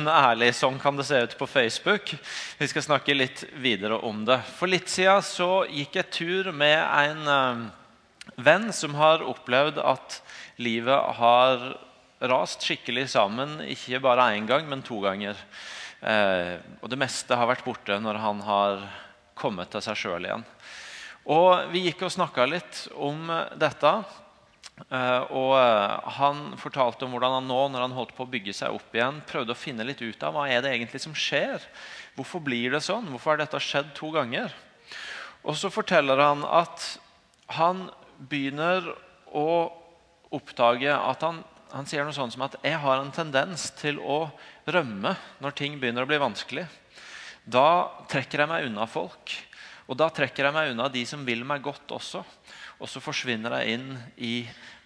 dønn ærlig. Sånn kan det se ut på Facebook. Vi skal snakke litt videre om det. For litt siden så gikk jeg tur med en uh, venn som har opplevd at livet har rast skikkelig sammen. Ikke bare én gang, men to ganger. Uh, og det meste har vært borte når han har kommet til seg sjøl igjen. Og Vi gikk og snakka litt om dette. Uh, og uh, Han fortalte om hvordan han nå når han holdt på å bygge seg opp igjen, prøvde å finne litt ut av hva er det egentlig som skjer. Hvorfor blir det sånn? Hvorfor har dette skjedd to ganger? Og Så forteller han at han begynner å oppdage at han, han sier noe sånt som at jeg har en tendens til å rømme når ting begynner å bli vanskelig. Da trekker jeg meg unna folk. Og da trekker jeg meg unna de som vil meg godt også. Og så forsvinner jeg inn i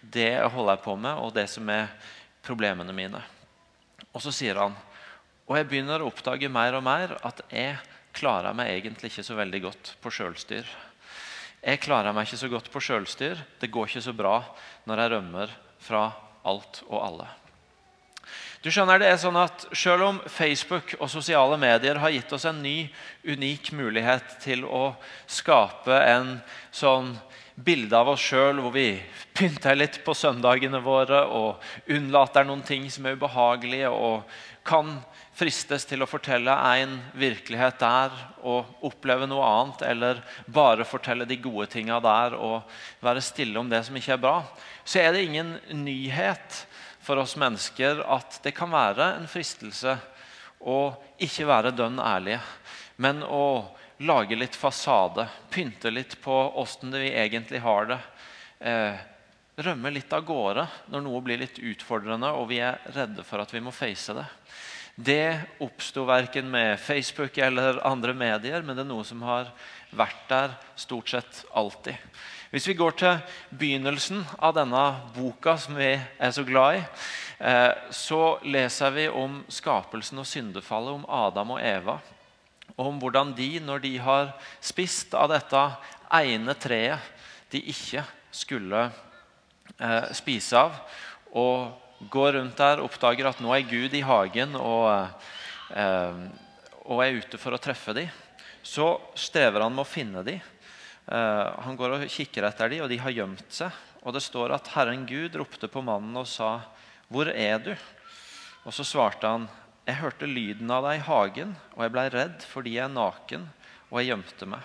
det jeg holder på med, og det som er problemene mine. Og så sier han og jeg begynner å oppdage mer og mer at jeg klarer meg egentlig ikke så veldig godt på sjølstyr. Jeg klarer meg ikke så godt på sjølstyr. Det går ikke så bra når jeg rømmer fra alt og alle. Du skjønner det er sånn at Selv om Facebook og sosiale medier har gitt oss en ny, unik mulighet til å skape en sånn bilde av oss sjøl hvor vi pynter litt på søndagene våre og unnlater noen ting som er ubehagelige, og kan fristes til å fortelle en virkelighet der og oppleve noe annet, eller bare fortelle de gode tinga der og være stille om det som ikke er bra, så er det ingen nyhet for oss mennesker at det kan være en fristelse å ikke være dønn ærlige, men å lage litt fasade, pynte litt på åssen vi egentlig har det. Eh, rømme litt av gårde når noe blir litt utfordrende og vi er redde for at vi må face det. Det oppsto verken med Facebook eller andre medier, men det er noe som har vært der stort sett alltid. Hvis vi går til begynnelsen av denne boka som vi er så glad i, eh, så leser vi om skapelsen og syndefallet, om Adam og Eva om hvordan de, når de har spist av dette ene treet de ikke skulle eh, spise av, og går rundt der oppdager at nå er Gud i hagen og, eh, og er ute for å treffe dem, så strever han med å finne dem. Eh, han går og kikker etter dem, og de har gjemt seg. Og det står at Herren Gud ropte på mannen og sa, 'Hvor er du?' Og så svarte han, jeg hørte lyden av deg i hagen, og jeg blei redd fordi jeg er naken, og jeg gjemte meg.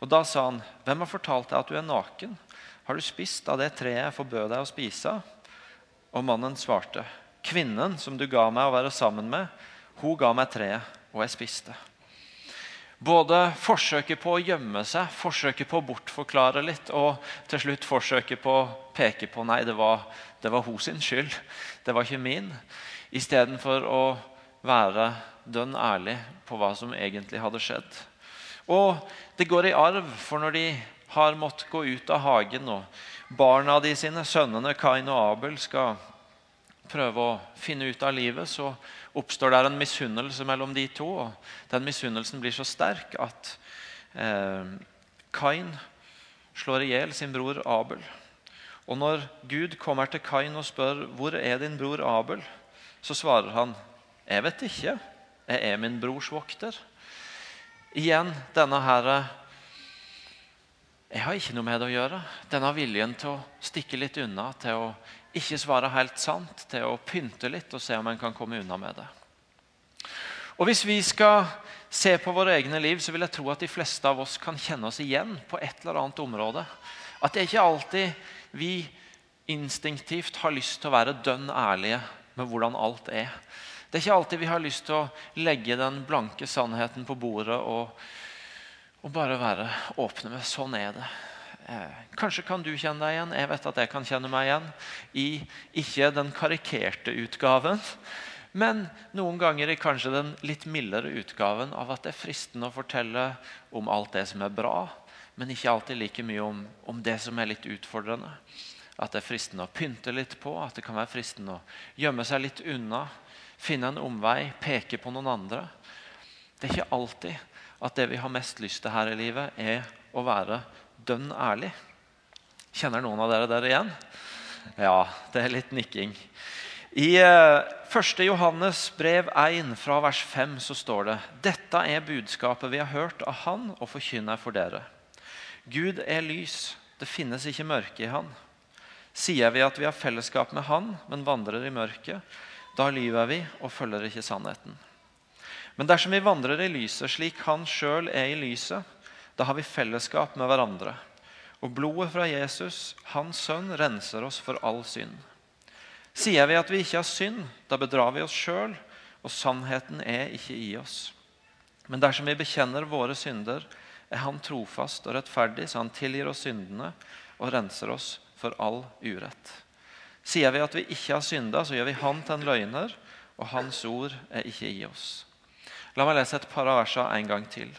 Og Da sa han, 'Hvem har fortalt deg at du er naken?' 'Har du spist av det treet jeg forbød deg å spise?' Og mannen svarte, 'Kvinnen som du ga meg å være sammen med, hun ga meg treet, og jeg spiste.' Både forsøket på å gjemme seg, forsøket på å bortforklare litt, og til slutt forsøket på å peke på nei, det var, det var hun sin skyld, det var ikke min istedenfor å være dønn ærlig på hva som egentlig hadde skjedd. Og det går i arv, for når de har måttet gå ut av hagen, og barna de sine, sønnene Kain og Abel, skal prøve å finne ut av livet, så oppstår der en misunnelse mellom de to. og Den misunnelsen blir så sterk at eh, Kain slår i hjel sin bror Abel. Og når Gud kommer til Kain og spør hvor er din bror Abel, så svarer han, 'Jeg vet ikke. Jeg er min brors vokter.' Igjen denne herre Jeg har ikke noe med det å gjøre. Denne viljen til å stikke litt unna, til å ikke svare helt sant, til å pynte litt og se om en kan komme unna med det. Og Hvis vi skal se på våre egne liv, så vil jeg tro at de fleste av oss kan kjenne oss igjen på et eller annet område. At det er ikke alltid vi instinktivt har lyst til å være dønn ærlige med hvordan alt er. Det er ikke alltid vi har lyst til å legge den blanke sannheten på bordet og, og bare være åpne med sånn er det. Eh, kanskje kan du kjenne deg igjen. Jeg vet at jeg kan kjenne meg igjen i ikke den karikerte utgaven, men noen ganger i kanskje den litt mildere utgaven av at det er fristende å fortelle om alt det som er bra, men ikke alltid like mye om, om det som er litt utfordrende. At det er fristende å pynte litt på, at det kan være fristende å gjemme seg litt unna. Finne en omvei, peke på noen andre. Det er ikke alltid at det vi har mest lyst til her i livet, er å være dønn ærlig. Kjenner noen av dere dere igjen? Ja, det er litt nikking. I 1. Eh, Johannes brev 1 fra vers 5 så står det Dette er budskapet vi har hørt av Han og forkynner for dere. Gud er lys, det finnes ikke mørke i Han. Sier vi at vi har fellesskap med Han, men vandrer i mørket, da lyver vi og følger ikke sannheten. Men dersom vi vandrer i lyset slik Han sjøl er i lyset, da har vi fellesskap med hverandre. Og blodet fra Jesus, Hans sønn, renser oss for all synd. Sier vi at vi ikke har synd, da bedrar vi oss sjøl, og sannheten er ikke i oss. Men dersom vi bekjenner våre synder, er Han trofast og rettferdig, så Han tilgir oss syndene og renser oss for all urett. Sier vi at vi ikke har synda, så gjør vi Han til en løgner, og Hans ord er ikke i oss. La meg lese et par av versene en gang til.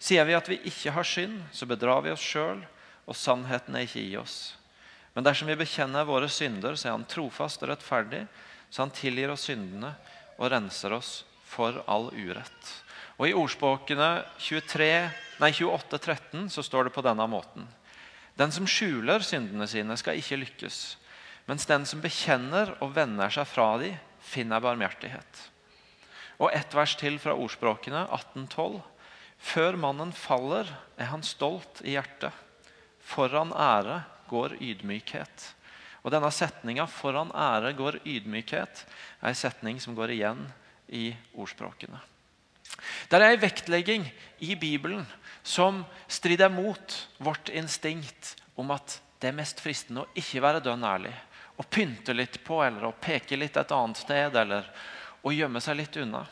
Sier vi at vi ikke har synd, så bedrar vi oss sjøl, og sannheten er ikke i oss. Men dersom vi bekjenner våre synder, så er Han trofast og rettferdig, så Han tilgir oss syndene og renser oss for all urett. Og I ordspråkene 28, 13 så står det på denne måten. Den som skjuler syndene sine, skal ikke lykkes. Mens den som bekjenner og vender seg fra dem, finner barmhjertighet. Og ett vers til fra ordspråkene 1812. Før mannen faller, er han stolt i hjertet. Foran ære går ydmykhet. Og Denne setninga 'foran ære går ydmykhet' er en setning som går igjen i ordspråkene. Det er en vektlegging i Bibelen som strider mot vårt instinkt om at det er mest fristende å ikke være dønn ærlig. Å pynte litt på eller å peke litt et annet sted eller å gjemme seg litt unna.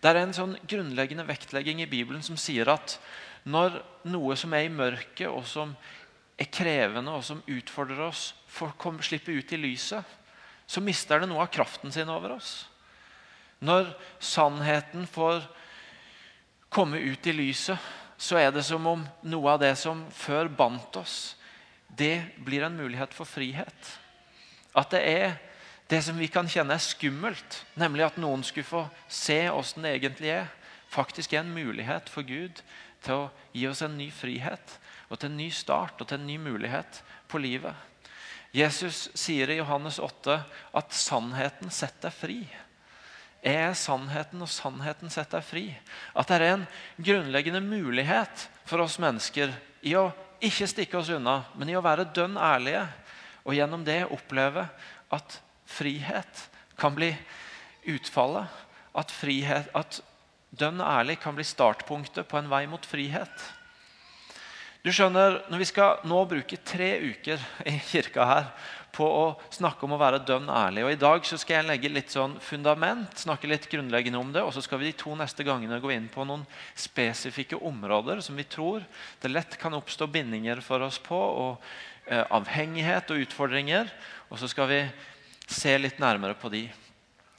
Det er en sånn grunnleggende vektlegging i Bibelen som sier at når noe som er i mørket, og som er krevende og som utfordrer oss, får slippe ut i lyset, så mister det noe av kraften sin over oss. Når sannheten får komme ut i lyset, så er det som om noe av det som før bandt oss, det blir en mulighet for frihet. At det er det som vi kan kjenne er skummelt, nemlig at noen skulle få se åssen det egentlig er, faktisk er en mulighet for Gud til å gi oss en ny frihet og til en ny start og til en ny mulighet på livet. Jesus sier i Johannes 8 at sannheten setter deg fri. Jeg er sannheten, og sannheten setter deg fri. At det er en grunnleggende mulighet for oss mennesker i å ikke stikke oss unna, men i å være dønn ærlige. Og gjennom det oppleve at frihet kan bli utfallet. At, frihet, at dønn ærlig kan bli startpunktet på en vei mot frihet. Du skjønner, Når vi skal nå bruke tre uker i kirka her på å snakke om å være dønn ærlig og I dag så skal jeg legge litt sånn fundament, snakke litt grunnleggende om det. Og så skal vi de to neste gangene gå inn på noen spesifikke områder som vi tror det lett kan oppstå bindinger for oss på. og eh, Avhengighet og utfordringer. Og så skal vi se litt nærmere på de.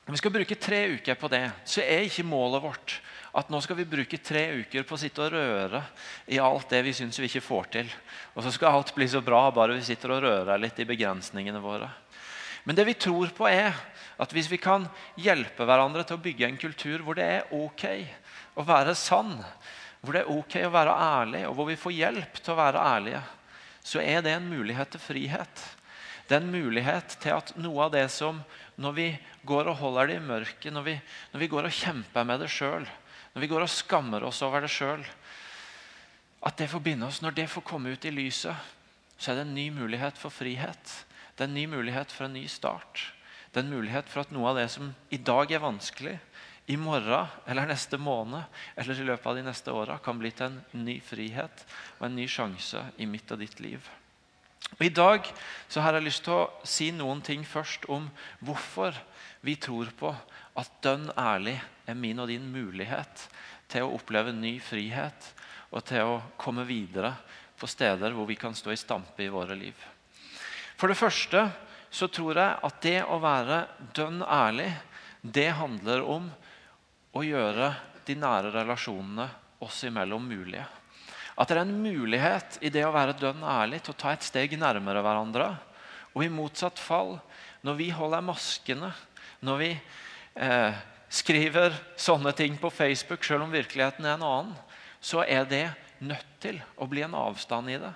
Vi skal bruke tre uker på det, så er ikke målet vårt at nå skal vi bruke tre uker på å sitte og røre i alt det vi syns vi ikke får til. Og så skal alt bli så bra bare vi sitter og rører litt i begrensningene våre. Men det vi tror på, er at hvis vi kan hjelpe hverandre til å bygge en kultur hvor det er ok å være sann, hvor det er ok å være ærlig, og hvor vi får hjelp til å være ærlige, så er det en mulighet til frihet. Det er en mulighet til at noe av det som når vi går og holder det i mørket, når vi, når vi går og kjemper med det sjøl, når vi går og skammer oss over det sjøl, at det får binde oss. Når det får komme ut i lyset, så er det en ny mulighet for frihet. Det er en ny mulighet for en ny start. Det er en mulighet for at noe av det som i dag er vanskelig, i morgen eller neste måned eller i løpet av de neste åra kan bli til en ny frihet og en ny sjanse i mitt og ditt liv. Og I dag så har jeg lyst til å si noen ting først om hvorfor vi tror på at dønn ærlig er min og din mulighet til å oppleve ny frihet og til å komme videre på steder hvor vi kan stå i stampe i våre liv. For det første så tror jeg at det å være dønn ærlig, det handler om å gjøre de nære relasjonene oss imellom mulige. At det er en mulighet i det å være dønn ærlig til å ta et steg nærmere hverandre. Og i motsatt fall, når vi holder maskene, når vi eh, skriver sånne ting på Facebook, selv om virkeligheten er en annen, så er det nødt til å bli en avstand i det.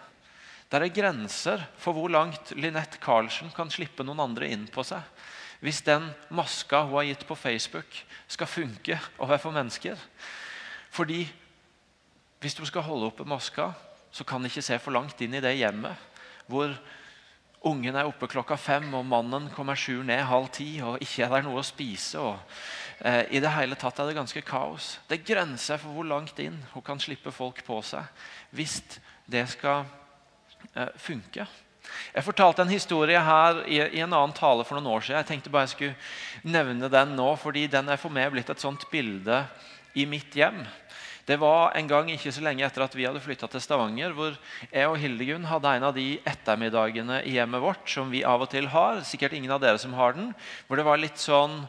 Det er grenser for hvor langt Linette Carlsen kan slippe noen andre inn på seg. hvis den maska hun har gitt på Facebook, skal funke overfor mennesker. Fordi hvis du skal holde oppe maska, så kan ikke se for langt inn i det hjemmet hvor ungen er oppe klokka fem, og mannen kommer sju ned halv ti, og ikke er det noe å spise. og eh, I det hele tatt er det ganske kaos. Det er grenser for hvor langt inn hun kan slippe folk på seg hvis det skal eh, funke. Jeg fortalte en historie her i, i, en annen tale for noen år siden. Jeg tenkte bare jeg skulle nevne den nå, fordi den er for meg blitt et sånt bilde i mitt hjem. Det var en gang ikke så lenge etter at vi hadde flytta til Stavanger, hvor jeg og Hildegunn hadde en av de ettermiddagene i hjemmet vårt som vi av og til har. Sikkert ingen av dere som har den. Hvor det var litt sånn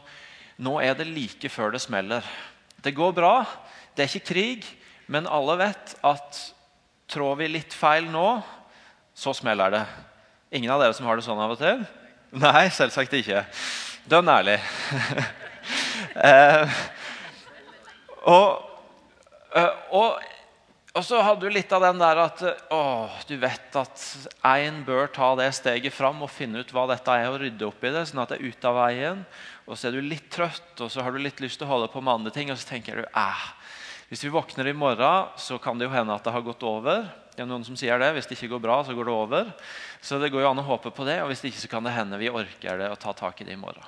Nå er det like før det smeller. Det går bra, det er ikke krig, men alle vet at trår vi litt feil nå, så smeller det. Ingen av dere som har det sånn av og til? Nei, selvsagt ikke. Dønn ærlig. eh, og, og, og, så hadde du litt av den der at å, du vet at én bør ta det steget fram og finne ut hva dette er, og rydde opp i det, sånn at det er ute av veien. Og så er du litt trøtt, og så har du litt lyst til å holde på med andre ting, og så tenker du eh, hvis vi våkner i morgen, så kan det jo hende at det har gått over. Det er noen som sier det. Hvis det ikke går bra, så går det over. Så det går jo an å håpe på det. Og hvis det ikke, så kan det hende vi orker det og ta tak i det i morgen.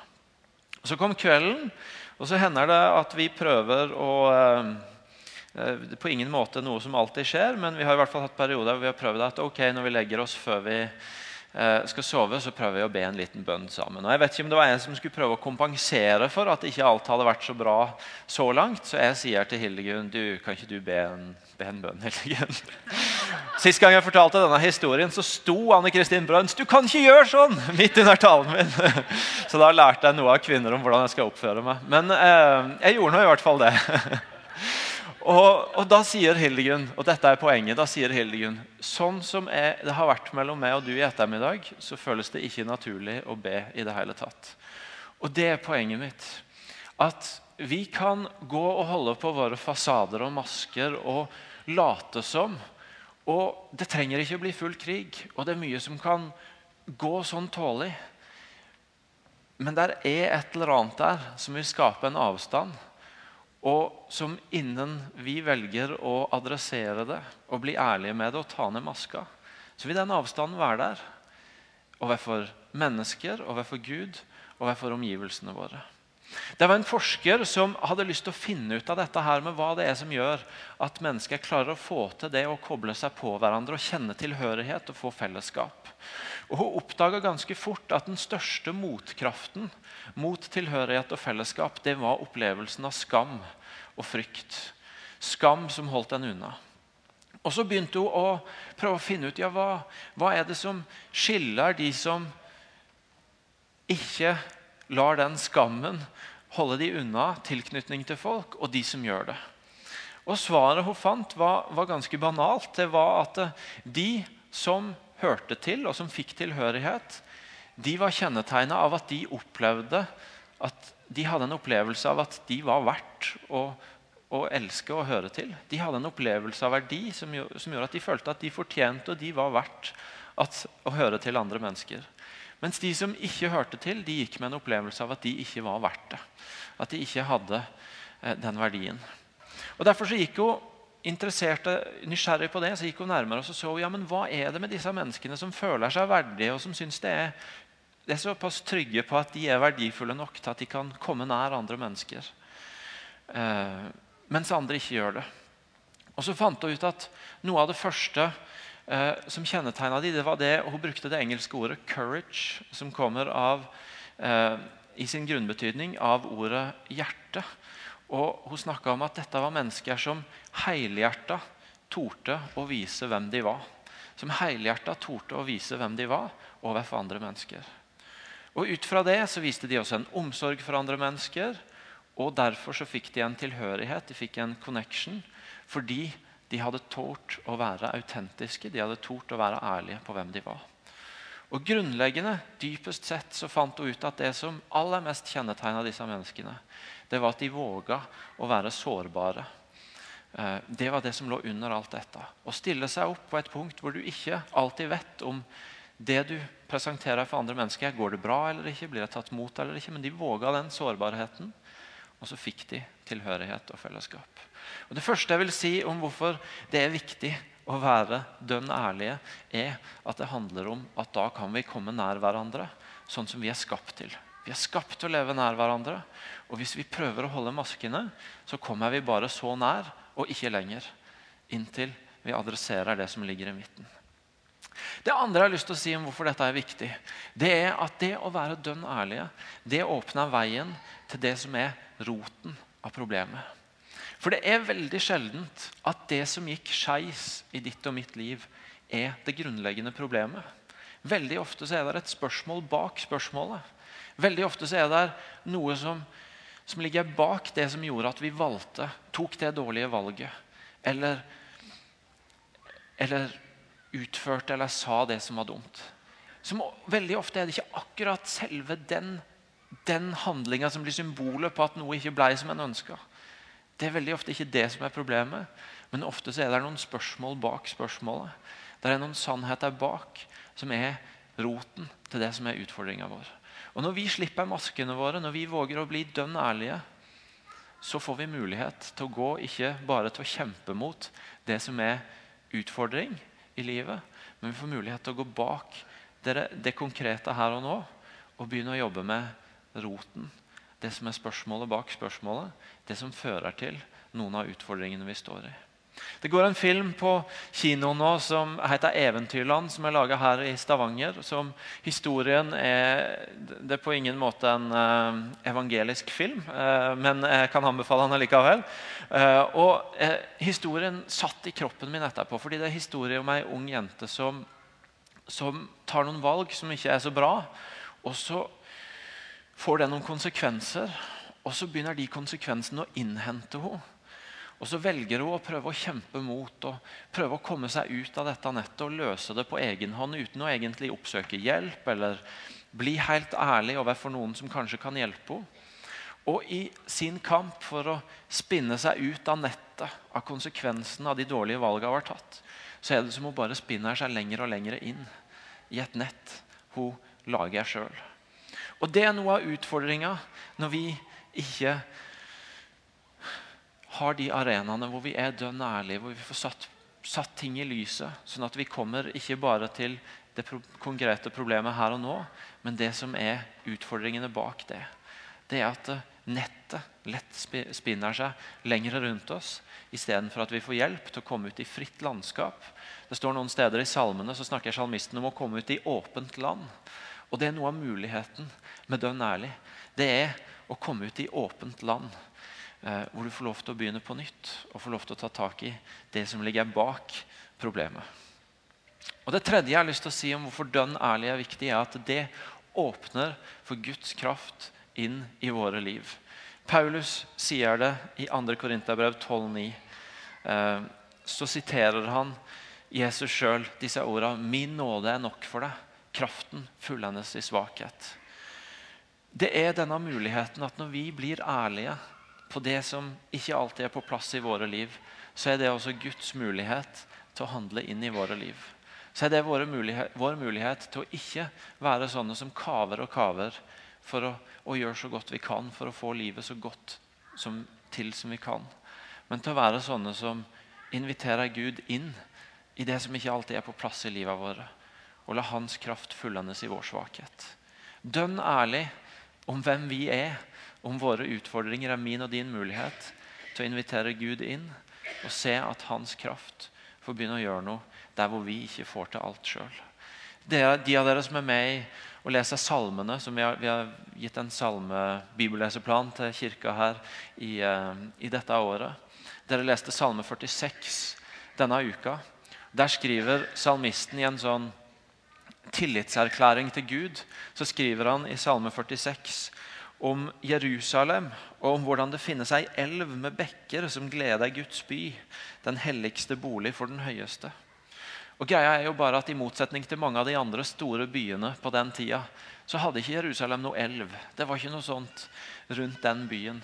Så kom kvelden, og så hender det at vi prøver å eh, eh, På ingen måte noe som alltid skjer, men vi har i hvert fall hatt perioder hvor vi har prøvd at ok, når vi legger oss før vi Eh, skal sove, så prøver vi å be en liten bønn sammen. Og jeg vet ikke om det var en som skulle prøve å kompensere for at ikke alt hadde vært så bra så langt. Så jeg sier til Hildegunn du, kan ikke du be en, be en bønn. Hildegunn? Sist gang jeg fortalte denne historien, så sto Anne Kristin Brøns du kan ikke gjøre sånn! midt under talen min. Så da lærte jeg noe av kvinner om hvordan jeg skal oppføre meg. Men eh, jeg gjorde nå i hvert fall det. Og, og, da sier Hildegunn, og dette er poenget, da sier Hildegunn sånn som jeg, det har vært mellom meg og du i ettermiddag, så føles det ikke naturlig å be i det hele tatt. Og det er poenget mitt. At vi kan gå og holde på våre fasader og masker og late som. Og det trenger ikke å bli full krig, og det er mye som kan gå sånn tålig. Men det er et eller annet der som vil skape en avstand og som innen vi velger å adressere det og bli ærlige med det og ta ned maska, så vil den avstanden være der. Overfor mennesker, overfor Gud, og overfor omgivelsene våre. Det var en forsker som hadde lyst til å finne ut av dette her med hva det er som gjør at mennesker klarer å få til det å koble seg på hverandre og kjenne tilhørighet og få fellesskap. Og Hun oppdaga ganske fort at den største motkraften mot tilhørighet og fellesskap det var opplevelsen av skam og frykt. Skam som holdt den unna. Og Så begynte hun å prøve å finne ut ja, hva, hva er det som skiller de som ikke lar den skammen holde de unna tilknytning til folk, og de som gjør det. Og Svaret hun fant, var, var ganske banalt. Det var at de som hørte til, og som fikk tilhørighet, de var kjennetegna av at de opplevde at de hadde en opplevelse av at de var verdt å, å elske og høre til. De hadde en opplevelse av verdi som, som gjorde at de følte at de fortjente og de var verdt at, å høre til andre mennesker. Mens de som ikke hørte til, de gikk med en opplevelse av at de ikke var verdt det. At de ikke hadde eh, den verdien. Og Derfor så gikk hun interessert, nysgjerrig på det, så gikk hun nærmere og så så ja, men hva er det med disse menneskene som føler seg verdige, og som syns det er, det er såpass trygge på at de er verdifulle nok til at de kan komme nær andre mennesker. Eh, mens andre ikke gjør det. Og så fant hun ut at noe av det første eh, som kjennetegna de, det var det, Hun brukte det engelske ordet 'courage', som kommer av, eh, i sin grunnbetydning av ordet 'hjerte'. Og Hun snakka om at dette var mennesker som helhjerta torde å vise hvem de var. Som helhjerta torde å vise hvem de var overfor andre mennesker. Og Ut fra det så viste de også en omsorg for andre mennesker. Og derfor så fikk de en tilhørighet, de fikk en connection, fordi de hadde tort å være autentiske, de hadde tort å være ærlige på hvem de var. Og Grunnleggende, dypest sett, så fant hun ut at det som aller mest kjennetegna disse menneskene, det var at de våga å være sårbare. Eh, det var det som lå under alt dette. Å stille seg opp på et punkt hvor du ikke alltid vet om det du presenterer for andre mennesker, går det bra eller ikke, blir det tatt mot eller ikke, men de våga den sårbarheten. Og så fikk de tilhørighet og fellesskap. Og Det første jeg vil si om hvorfor det er viktig å være dønn ærlige, er at det handler om at da kan vi komme nær hverandre sånn som vi er skapt til. Vi er skapt til å leve nær hverandre. Og hvis vi prøver å holde maskene, så kommer vi bare så nær og ikke lenger. Inntil vi adresserer det som ligger i midten. Det andre jeg har lyst til å si om hvorfor dette er viktig, det er at det å være dønn ærlige det åpner veien til det som er roten av problemet. For det er veldig sjeldent at det som gikk skeis i ditt og mitt liv, er det grunnleggende problemet. Veldig ofte så er det et spørsmål bak spørsmålet. Veldig ofte så er det noe som, som ligger bak det som gjorde at vi valgte, tok det dårlige valget. Eller, eller utførte eller sa det som var dumt. Som veldig ofte er det ikke akkurat selve den, den handlinga som blir symbolet på at noe ikke ble som en ønska. Det er veldig ofte ikke det som er problemet, men ofte så er det noen spørsmål bak spørsmålet. Det er noen sannheter bak som er roten til det som er utfordringa vår. Og Når vi slipper maskene våre, når vi våger å bli dønn ærlige, så får vi mulighet til å gå ikke bare til å kjempe mot det som er utfordring, i livet. Men vi får mulighet til å gå bak det, det konkrete her og nå og begynne å jobbe med roten. Det som er spørsmålet bak spørsmålet. Det som fører til noen av utfordringene vi står i. Det går en film på kino nå som heter 'Eventyrland', som er laga her i Stavanger. som Historien er Det er på ingen måte en uh, evangelisk film, uh, men jeg kan anbefale den likevel. Uh, og Historien satt i kroppen min etterpå, fordi det er historie om ei ung jente som, som tar noen valg som ikke er så bra. Og så får det noen konsekvenser, og så begynner de konsekvensene å innhente henne. Og så velger hun å prøve å kjempe mot og prøve å komme seg ut av dette nettet og løse det på egen hånd uten å egentlig oppsøke hjelp eller bli helt ærlig overfor noen som kanskje kan hjelpe henne. Og i sin kamp for å spinne seg ut av nettet, av konsekvensene av de dårlige valgene hun har tatt, så er det som hun bare spinner seg lenger og lenger inn i et nett hun lager sjøl. Og det er noe av utfordringa når vi ikke har de arenaene hvor vi er dønn ærlige, hvor vi får satt, satt, ting i lyset, sånn at vi kommer ikke bare til det pro konkrete problemet her og nå, men det som er utfordringene bak det. Det er at eh, nettet lett spinner seg lengre rundt oss istedenfor at vi får hjelp til å komme ut i fritt landskap. Det står Noen steder i salmene så snakker salmisten om å komme ut i åpent land. Og Det er noe av muligheten med dønn ærlig. Det er å komme ut i åpent land eh, hvor du får lov til å begynne på nytt og får lov til å ta tak i det som ligger bak problemet. Og Det tredje jeg har lyst til å si om hvorfor dønn ærlig er viktig, er at det åpner for Guds kraft inn i våre liv. Paulus sier det i 2. Korinterbrev 12,9. Eh, så siterer han Jesus sjøl disse ordene. Min nåde er nok for deg. Kraften fullendes i svakhet. Det er denne muligheten at når vi blir ærlige på det som ikke alltid er på plass i våre liv, så er det også Guds mulighet til å handle inn i våre liv. Så er det vår mulighet, vår mulighet til å ikke være sånne som kaver og kaver for å, å, gjøre så godt vi kan for å få livet så godt som, til som vi kan. Men til å være sånne som inviterer Gud inn i det som ikke alltid er på plass i livet våre. Og la Hans kraft fullendes i vår svakhet. Dønn ærlig om hvem vi er om våre utfordringer er min og din mulighet til å invitere Gud inn og se at hans kraft får begynne å gjøre noe der hvor vi ikke får til alt sjøl. De av dere som er med i å lese salmene, som vi har, vi har gitt en salmebibelleseplan til kirka her i, uh, i, dette året. Dere leste Salme 46 denne uka. Der skriver salmisten i en sånn tillitserklæring til Gud så skriver han i Salme 46 om Jerusalem og om hvordan det finnes ei elv med bekker som gleder Guds by, den helligste bolig for den høyeste. Og greia er jo bare at I motsetning til mange av de andre store byene på den tida, så hadde ikke Jerusalem noe elv. Det var ikke noe sånt rundt den byen.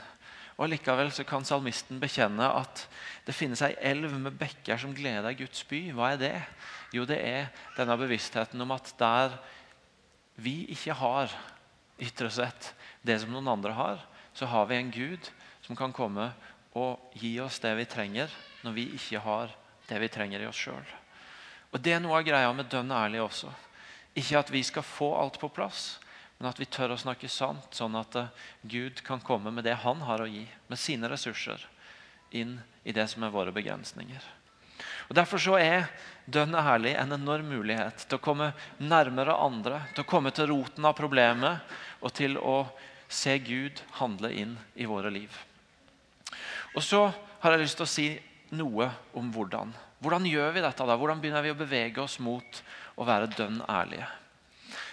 Og Likevel så kan salmisten bekjenne at det finnes ei elv med bekker som gleder Guds by. Hva er det? Jo, det er denne bevisstheten om at der vi ikke har ytre sett det som noen andre har, så har vi en Gud som kan komme og gi oss det vi trenger når vi ikke har det vi trenger i oss sjøl. Og Det er noe av greia med dønn ærlig også. Ikke at vi skal få alt på plass, men at vi tør å snakke sant, sånn at eh, Gud kan komme med det han har å gi, med sine ressurser, inn i det som er våre begrensninger. Og Derfor så er dønn ærlig en enorm mulighet til å komme nærmere andre, til å komme til roten av problemet og til å se Gud handle inn i våre liv. Og Så har jeg lyst til å si noe om hvordan. Hvordan gjør vi dette? da? Hvordan begynner vi å bevege oss mot å være dønn ærlige?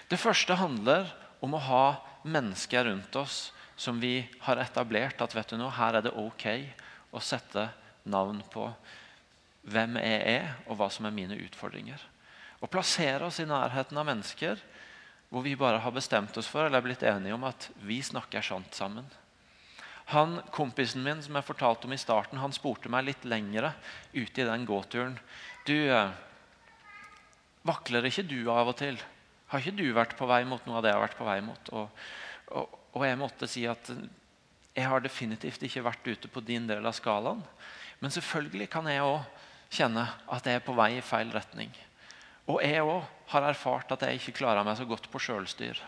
Det første handler om å ha mennesker rundt oss som vi har etablert at vet du noe, her er det ok å sette navn på hvem jeg er, og hva som er mine utfordringer. Å plassere oss i nærheten av mennesker hvor vi bare har bestemt oss for eller er blitt enige om at vi snakker sant sammen. Han Kompisen min som jeg fortalte om i starten, han spurte meg litt lengre ute i den gåturen. Du, vakler ikke du av og til? Har ikke du vært på vei mot noe av det jeg har vært på vei mot? Og, og, og jeg måtte si at jeg har definitivt ikke vært ute på din del av skalaen. Men selvfølgelig kan jeg òg kjenne at jeg er på vei i feil retning. Og jeg òg har erfart at jeg ikke klarer meg så godt på sjølstyr.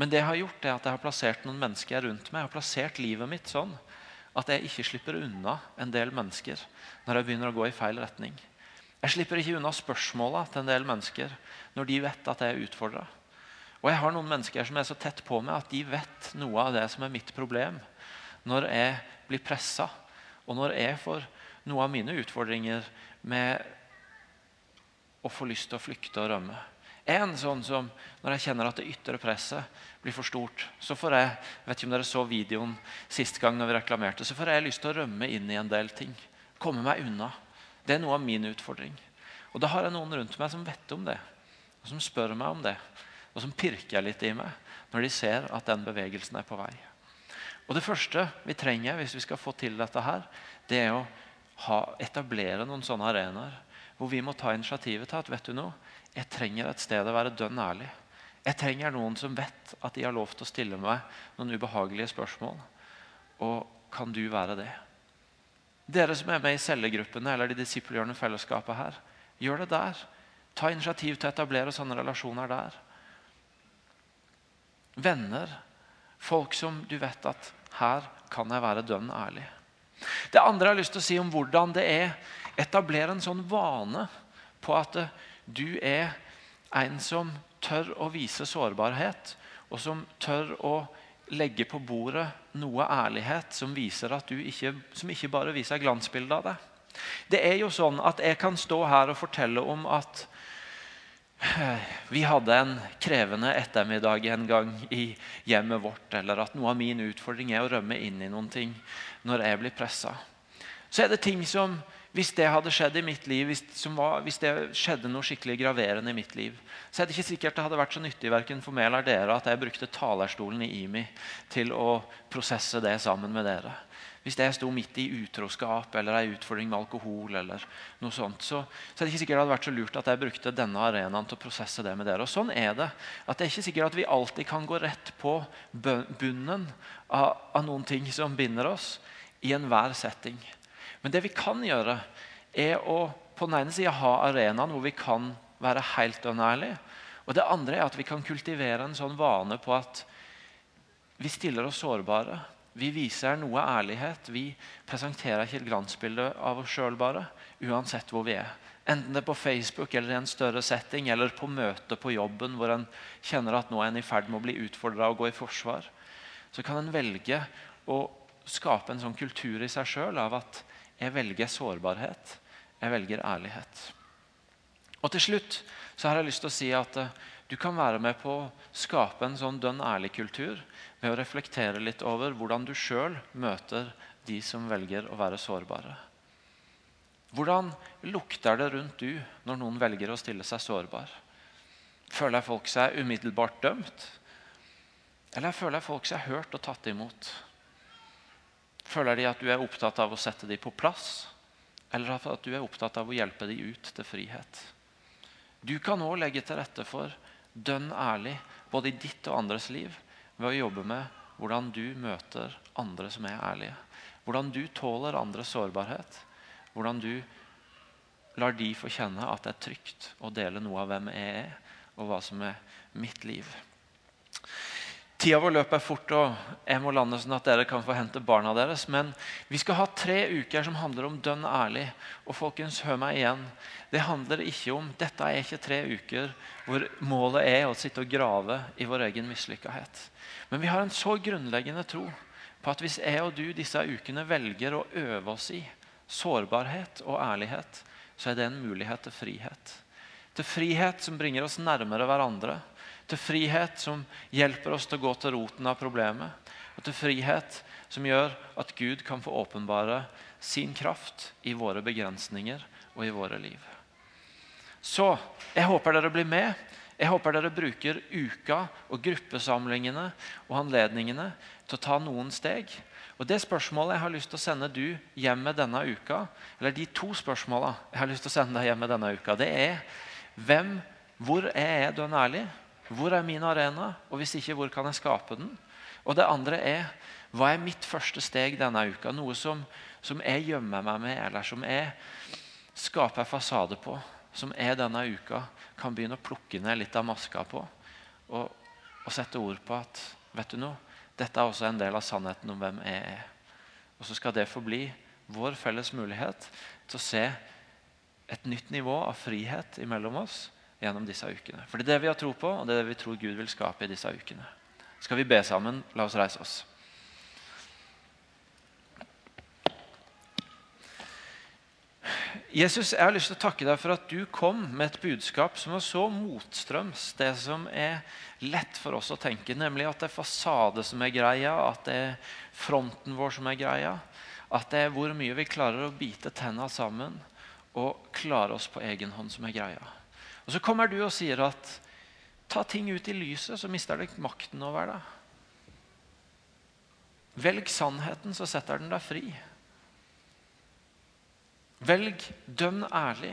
Men det jeg har gjort er at jeg har plassert noen mennesker rundt meg. Jeg har plassert livet mitt sånn at jeg ikke slipper unna en del mennesker når jeg begynner å gå i feil retning. Jeg slipper ikke unna spørsmåla til en del mennesker når de vet at jeg er utfordra. Og jeg har noen mennesker som er så tett på meg at de vet noe av det som er mitt problem når jeg blir pressa, og når jeg får noe av mine utfordringer med å få lyst til å flykte og rømme. En sånn som når jeg kjenner at det ytre presset blir for stort, så får jeg vet ikke om dere så videoen sist gang når vi reklamerte, så får jeg lyst til å rømme inn i en del ting. Komme meg unna. Det er noe av min utfordring. Og da har jeg noen rundt meg som vet om det, og som spør meg om det, og som pirker litt i meg når de ser at den bevegelsen er på vei. Og Det første vi trenger hvis vi skal få til dette, her, det er å ha, etablere noen sånne arenaer hvor vi må ta initiativet til at vet du noe, jeg trenger et sted å være dønn ærlig. Jeg trenger noen som vet at de har lov til å stille meg noen ubehagelige spørsmål. Og kan du være det? Dere som er med i cellegruppene eller de disippelgjørende fellesskapet her, gjør det der. Ta initiativ til å etablere sånne relasjoner der. Venner. Folk som du vet at her kan jeg være dønn ærlig. Det andre jeg har lyst til å si om hvordan det er etablere en sånn vane på at du er en som tør å vise sårbarhet, og som tør å legge på bordet noe ærlighet som, ikke, som ikke bare viser glansbildet av deg. Det er jo sånn at Jeg kan stå her og fortelle om at eh, vi hadde en krevende ettermiddag en gang i hjemmet vårt, eller at noe av min utfordring er å rømme inn i noen ting når jeg blir pressa. Så er det ting som hvis det hadde skjedd i mitt liv, hvis, var, hvis, det skjedde noe skikkelig graverende i mitt liv, så er det ikke sikkert det hadde vært så nyttig verken for meg eller dere at jeg brukte talerstolen i IMI til å prosesse det sammen med dere. Hvis jeg sto midt i utroskap eller ei utfordring med alkohol, eller noe sånt, så, så, er det ikke sikkert det hadde vært så lurt at jeg brukte denne arenaen til å prosesse det med dere. Og sånn er det. At det er ikke sikkert at vi alltid kan gå rett på bunnen av, av noen ting som binder oss, i enhver setting. Men det vi kan gjøre, er å på den ene sida ha arenaen hvor vi kan være helt unærlige. Og det andre er at vi kan kultivere en sånn vane på at vi stiller oss sårbare. Vi viser noe ærlighet. Vi presenterer ikke et glansbilde av oss sjøl bare, uansett hvor vi er. Enten det er på Facebook eller i en større setting, eller på møte på jobben hvor en kjenner at nå er en i ferd med å bli utfordra og gå i forsvar, så kan en velge å skape en sånn kultur i seg sjøl av at jeg velger sårbarhet. Jeg velger ærlighet. Og til slutt så har jeg lyst til å si at uh, du kan være med på å skape en sånn dønn ærlig-kultur ved å reflektere litt over hvordan du sjøl møter de som velger å være sårbare. Hvordan lukter det rundt du når noen velger å stille seg sårbar? Føler folk seg umiddelbart dømt? Eller føler folk seg hørt og tatt imot? Føler de at du er opptatt av å sette dem på plass, eller at du er opptatt av å hjelpe dem ut til frihet? Du kan òg legge til rette for dønn ærlig, både i ditt og andres liv, ved å jobbe med hvordan du møter andre som er ærlige. Hvordan du tåler andres sårbarhet. Hvordan du lar de få kjenne at det er trygt å dele noe av hvem jeg er, og hva som er mitt liv. Tida vår løper fort, og jeg må lande sånn at dere kan få hente barna deres. Men vi skal ha tre uker som handler om dønn ærlig. Og folkens, hør meg igjen. Det handler ikke om, Dette er ikke tre uker hvor målet er å sitte og grave i vår egen mislykkethet. Men vi har en så grunnleggende tro på at hvis jeg og du disse ukene velger å øve oss i sårbarhet og ærlighet, så er det en mulighet til frihet. Til frihet som bringer oss nærmere hverandre til frihet som hjelper oss til å gå til roten av problemet. Og til frihet som gjør at Gud kan få åpenbare sin kraft i våre begrensninger og i våre liv. Så jeg håper dere blir med. Jeg håper dere bruker uka og gruppesamlingene og anledningene til å ta noen steg. Og Det spørsmålet jeg har lyst til å sende du hjem med denne uka, eller de to spørsmålene jeg har lyst til å sende deg hjem med denne uka, det er hvem, hvor er jeg dønn ærlig? Hvor er min arena? Og hvis ikke, hvor kan jeg skape den? Og det andre er hva er mitt første steg denne uka? Noe som, som jeg gjemmer meg med, eller som jeg skaper fasade på. Som er denne uka kan begynne å plukke ned litt av maska på. Og, og sette ord på at vet du noe, dette er også en del av sannheten om hvem jeg er. Og så skal det forbli vår felles mulighet til å se et nytt nivå av frihet imellom oss gjennom disse ukene. For det er det vi har tro på, og det er det vi tror Gud vil skape i disse ukene. Skal vi be sammen? La oss reise oss. Jesus, jeg har lyst til å takke deg for at du kom med et budskap som var så motstrøms det som er lett for oss å tenke, nemlig at det er fasade som er greia, at det er fronten vår som er greia, at det er hvor mye vi klarer å bite tenna sammen og klare oss på egen hånd som er greia. Og Så kommer du og sier at ta ting ut i lyset, så mister du makten over det. Velg sannheten, så setter den deg fri. Velg dønn ærlig,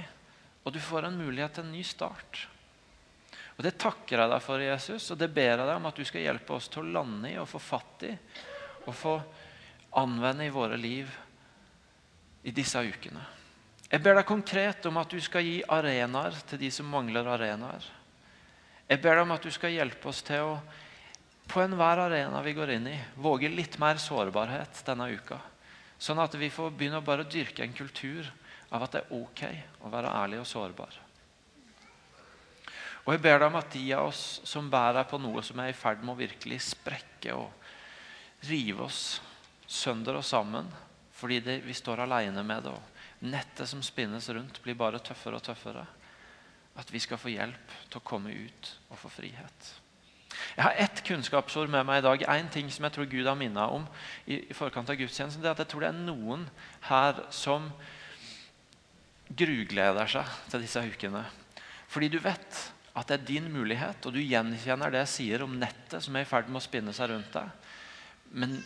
og du får en mulighet til en ny start. Og Det takker jeg deg for, Jesus, og det ber jeg deg om at du skal hjelpe oss til å lande i og få fatt i og få anvende i våre liv i disse ukene. Jeg ber deg konkret om at du skal gi arenaer til de som mangler arenaer. Jeg ber deg om at du skal hjelpe oss til å på enhver arena vi går inn i, våge litt mer sårbarhet denne uka. Sånn at vi får begynne å bare dyrke en kultur av at det er ok å være ærlig og sårbar. Og jeg ber deg om at de av oss som bærer på noe som er i ferd med å virkelig sprekke og rive oss sønder og sammen fordi det, vi står alene med det, og nettet som spinnes rundt, blir bare tøffere og tøffere. At vi skal få hjelp til å komme ut og få frihet. Jeg har ett kunnskapsord med meg i dag. En ting som jeg tror Gud har minnet om. i, i forkant av gudstjenesten, det er at Jeg tror det er noen her som grugleder seg til disse ukene. Fordi du vet at det er din mulighet, og du gjenkjenner det jeg sier om nettet som er i ferd med å spinne seg rundt deg. Men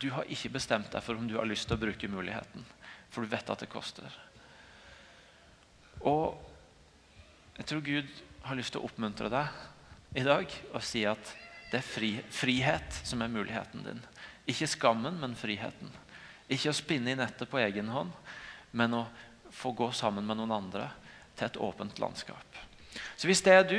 du har ikke bestemt deg for om du har lyst til å bruke muligheten for du vet at det koster. Og jeg tror Gud har lyst til å oppmuntre deg i dag og si at det er fri, frihet som er muligheten din. Ikke skammen, men friheten. Ikke å spinne i nettet på egen hånd, men å få gå sammen med noen andre til et åpent landskap. Så hvis det er du,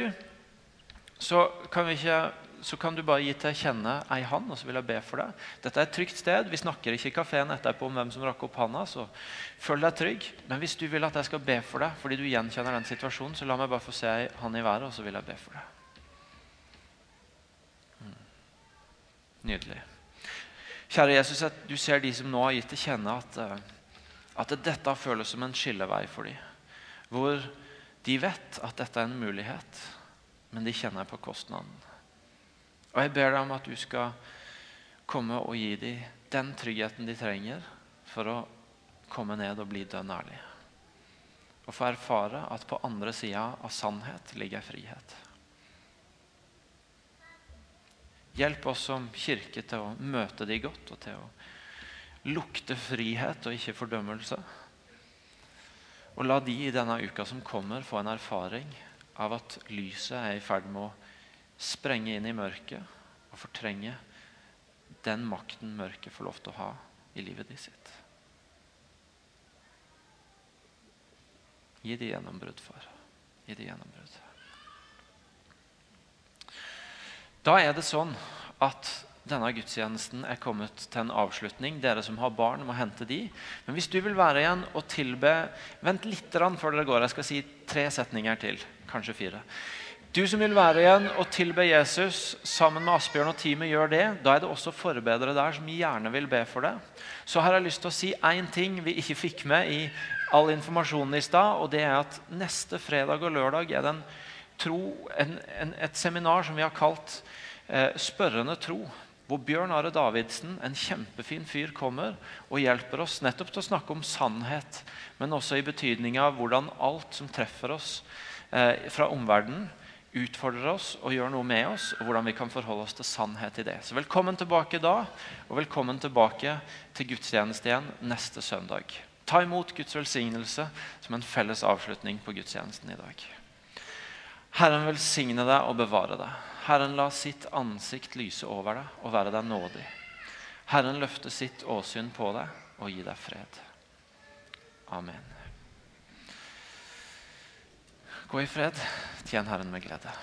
så kan ikke så kan du bare gi til kjenne ei hand, og så vil jeg be for deg. Dette er et trygt sted. Vi snakker ikke i kafeen etterpå om hvem som rakk opp handa. så følg deg trygg. Men hvis du vil at jeg skal be for deg fordi du gjenkjenner den situasjonen, så la meg bare få se ei hand i været, og så vil jeg be for deg. Nydelig. Kjære Jesus, du ser de som nå har gitt til kjenne at, eh, at dette føles som en skillevei for dem. Hvor de vet at dette er en mulighet, men de kjenner på kostnaden. Og jeg ber deg om at du skal komme og gi dem den tryggheten de trenger for å komme ned og bli dønn ærlig. Og få erfare at på andre sida av sannhet ligger frihet. Hjelp oss som kirke til å møte de godt og til å lukte frihet og ikke fordømmelse. Og la de i denne uka som kommer, få en erfaring av at lyset er i ferd med å sprenge inn i mørket og fortrenge den makten mørket får lov til å ha i livet de sitt. Gi de gjennombrudd far. Gi de gjennombrudd. Da er det sånn at denne gudstjenesten er kommet til en avslutning. Dere som har barn, må hente de. Men hvis du vil være igjen og tilbe Vent litt før dere går. Jeg skal si tre setninger til. Kanskje fire. Du som vil være igjen og tilbe Jesus sammen med Asbjørn og teamet, gjør det. Da er det også forbedere der som gjerne vil be for det. Så har jeg lyst til å si én ting vi ikke fikk med i all informasjonen i stad. og det er at Neste fredag og lørdag er det en tro, en, en, et seminar som vi har kalt eh, Spørrende tro hvor Bjørn Are Davidsen, en kjempefin fyr, kommer og hjelper oss nettopp til å snakke om sannhet, men også i betydning av hvordan alt som treffer oss eh, fra omverdenen, utfordrer oss og gjør noe med oss, og hvordan vi kan forholde oss til sannhet i det. Så velkommen tilbake da, og velkommen tilbake til gudstjeneste igjen neste søndag. Ta imot Guds velsignelse som en felles avslutning på gudstjenesten i dag. Herren velsigne deg og bevare deg. Herren la sitt ansikt lyse over deg og være deg nådig. Herren løfte sitt åsyn på deg og gi deg fred. Amen. Gå i fred. Tjen Herren med glede.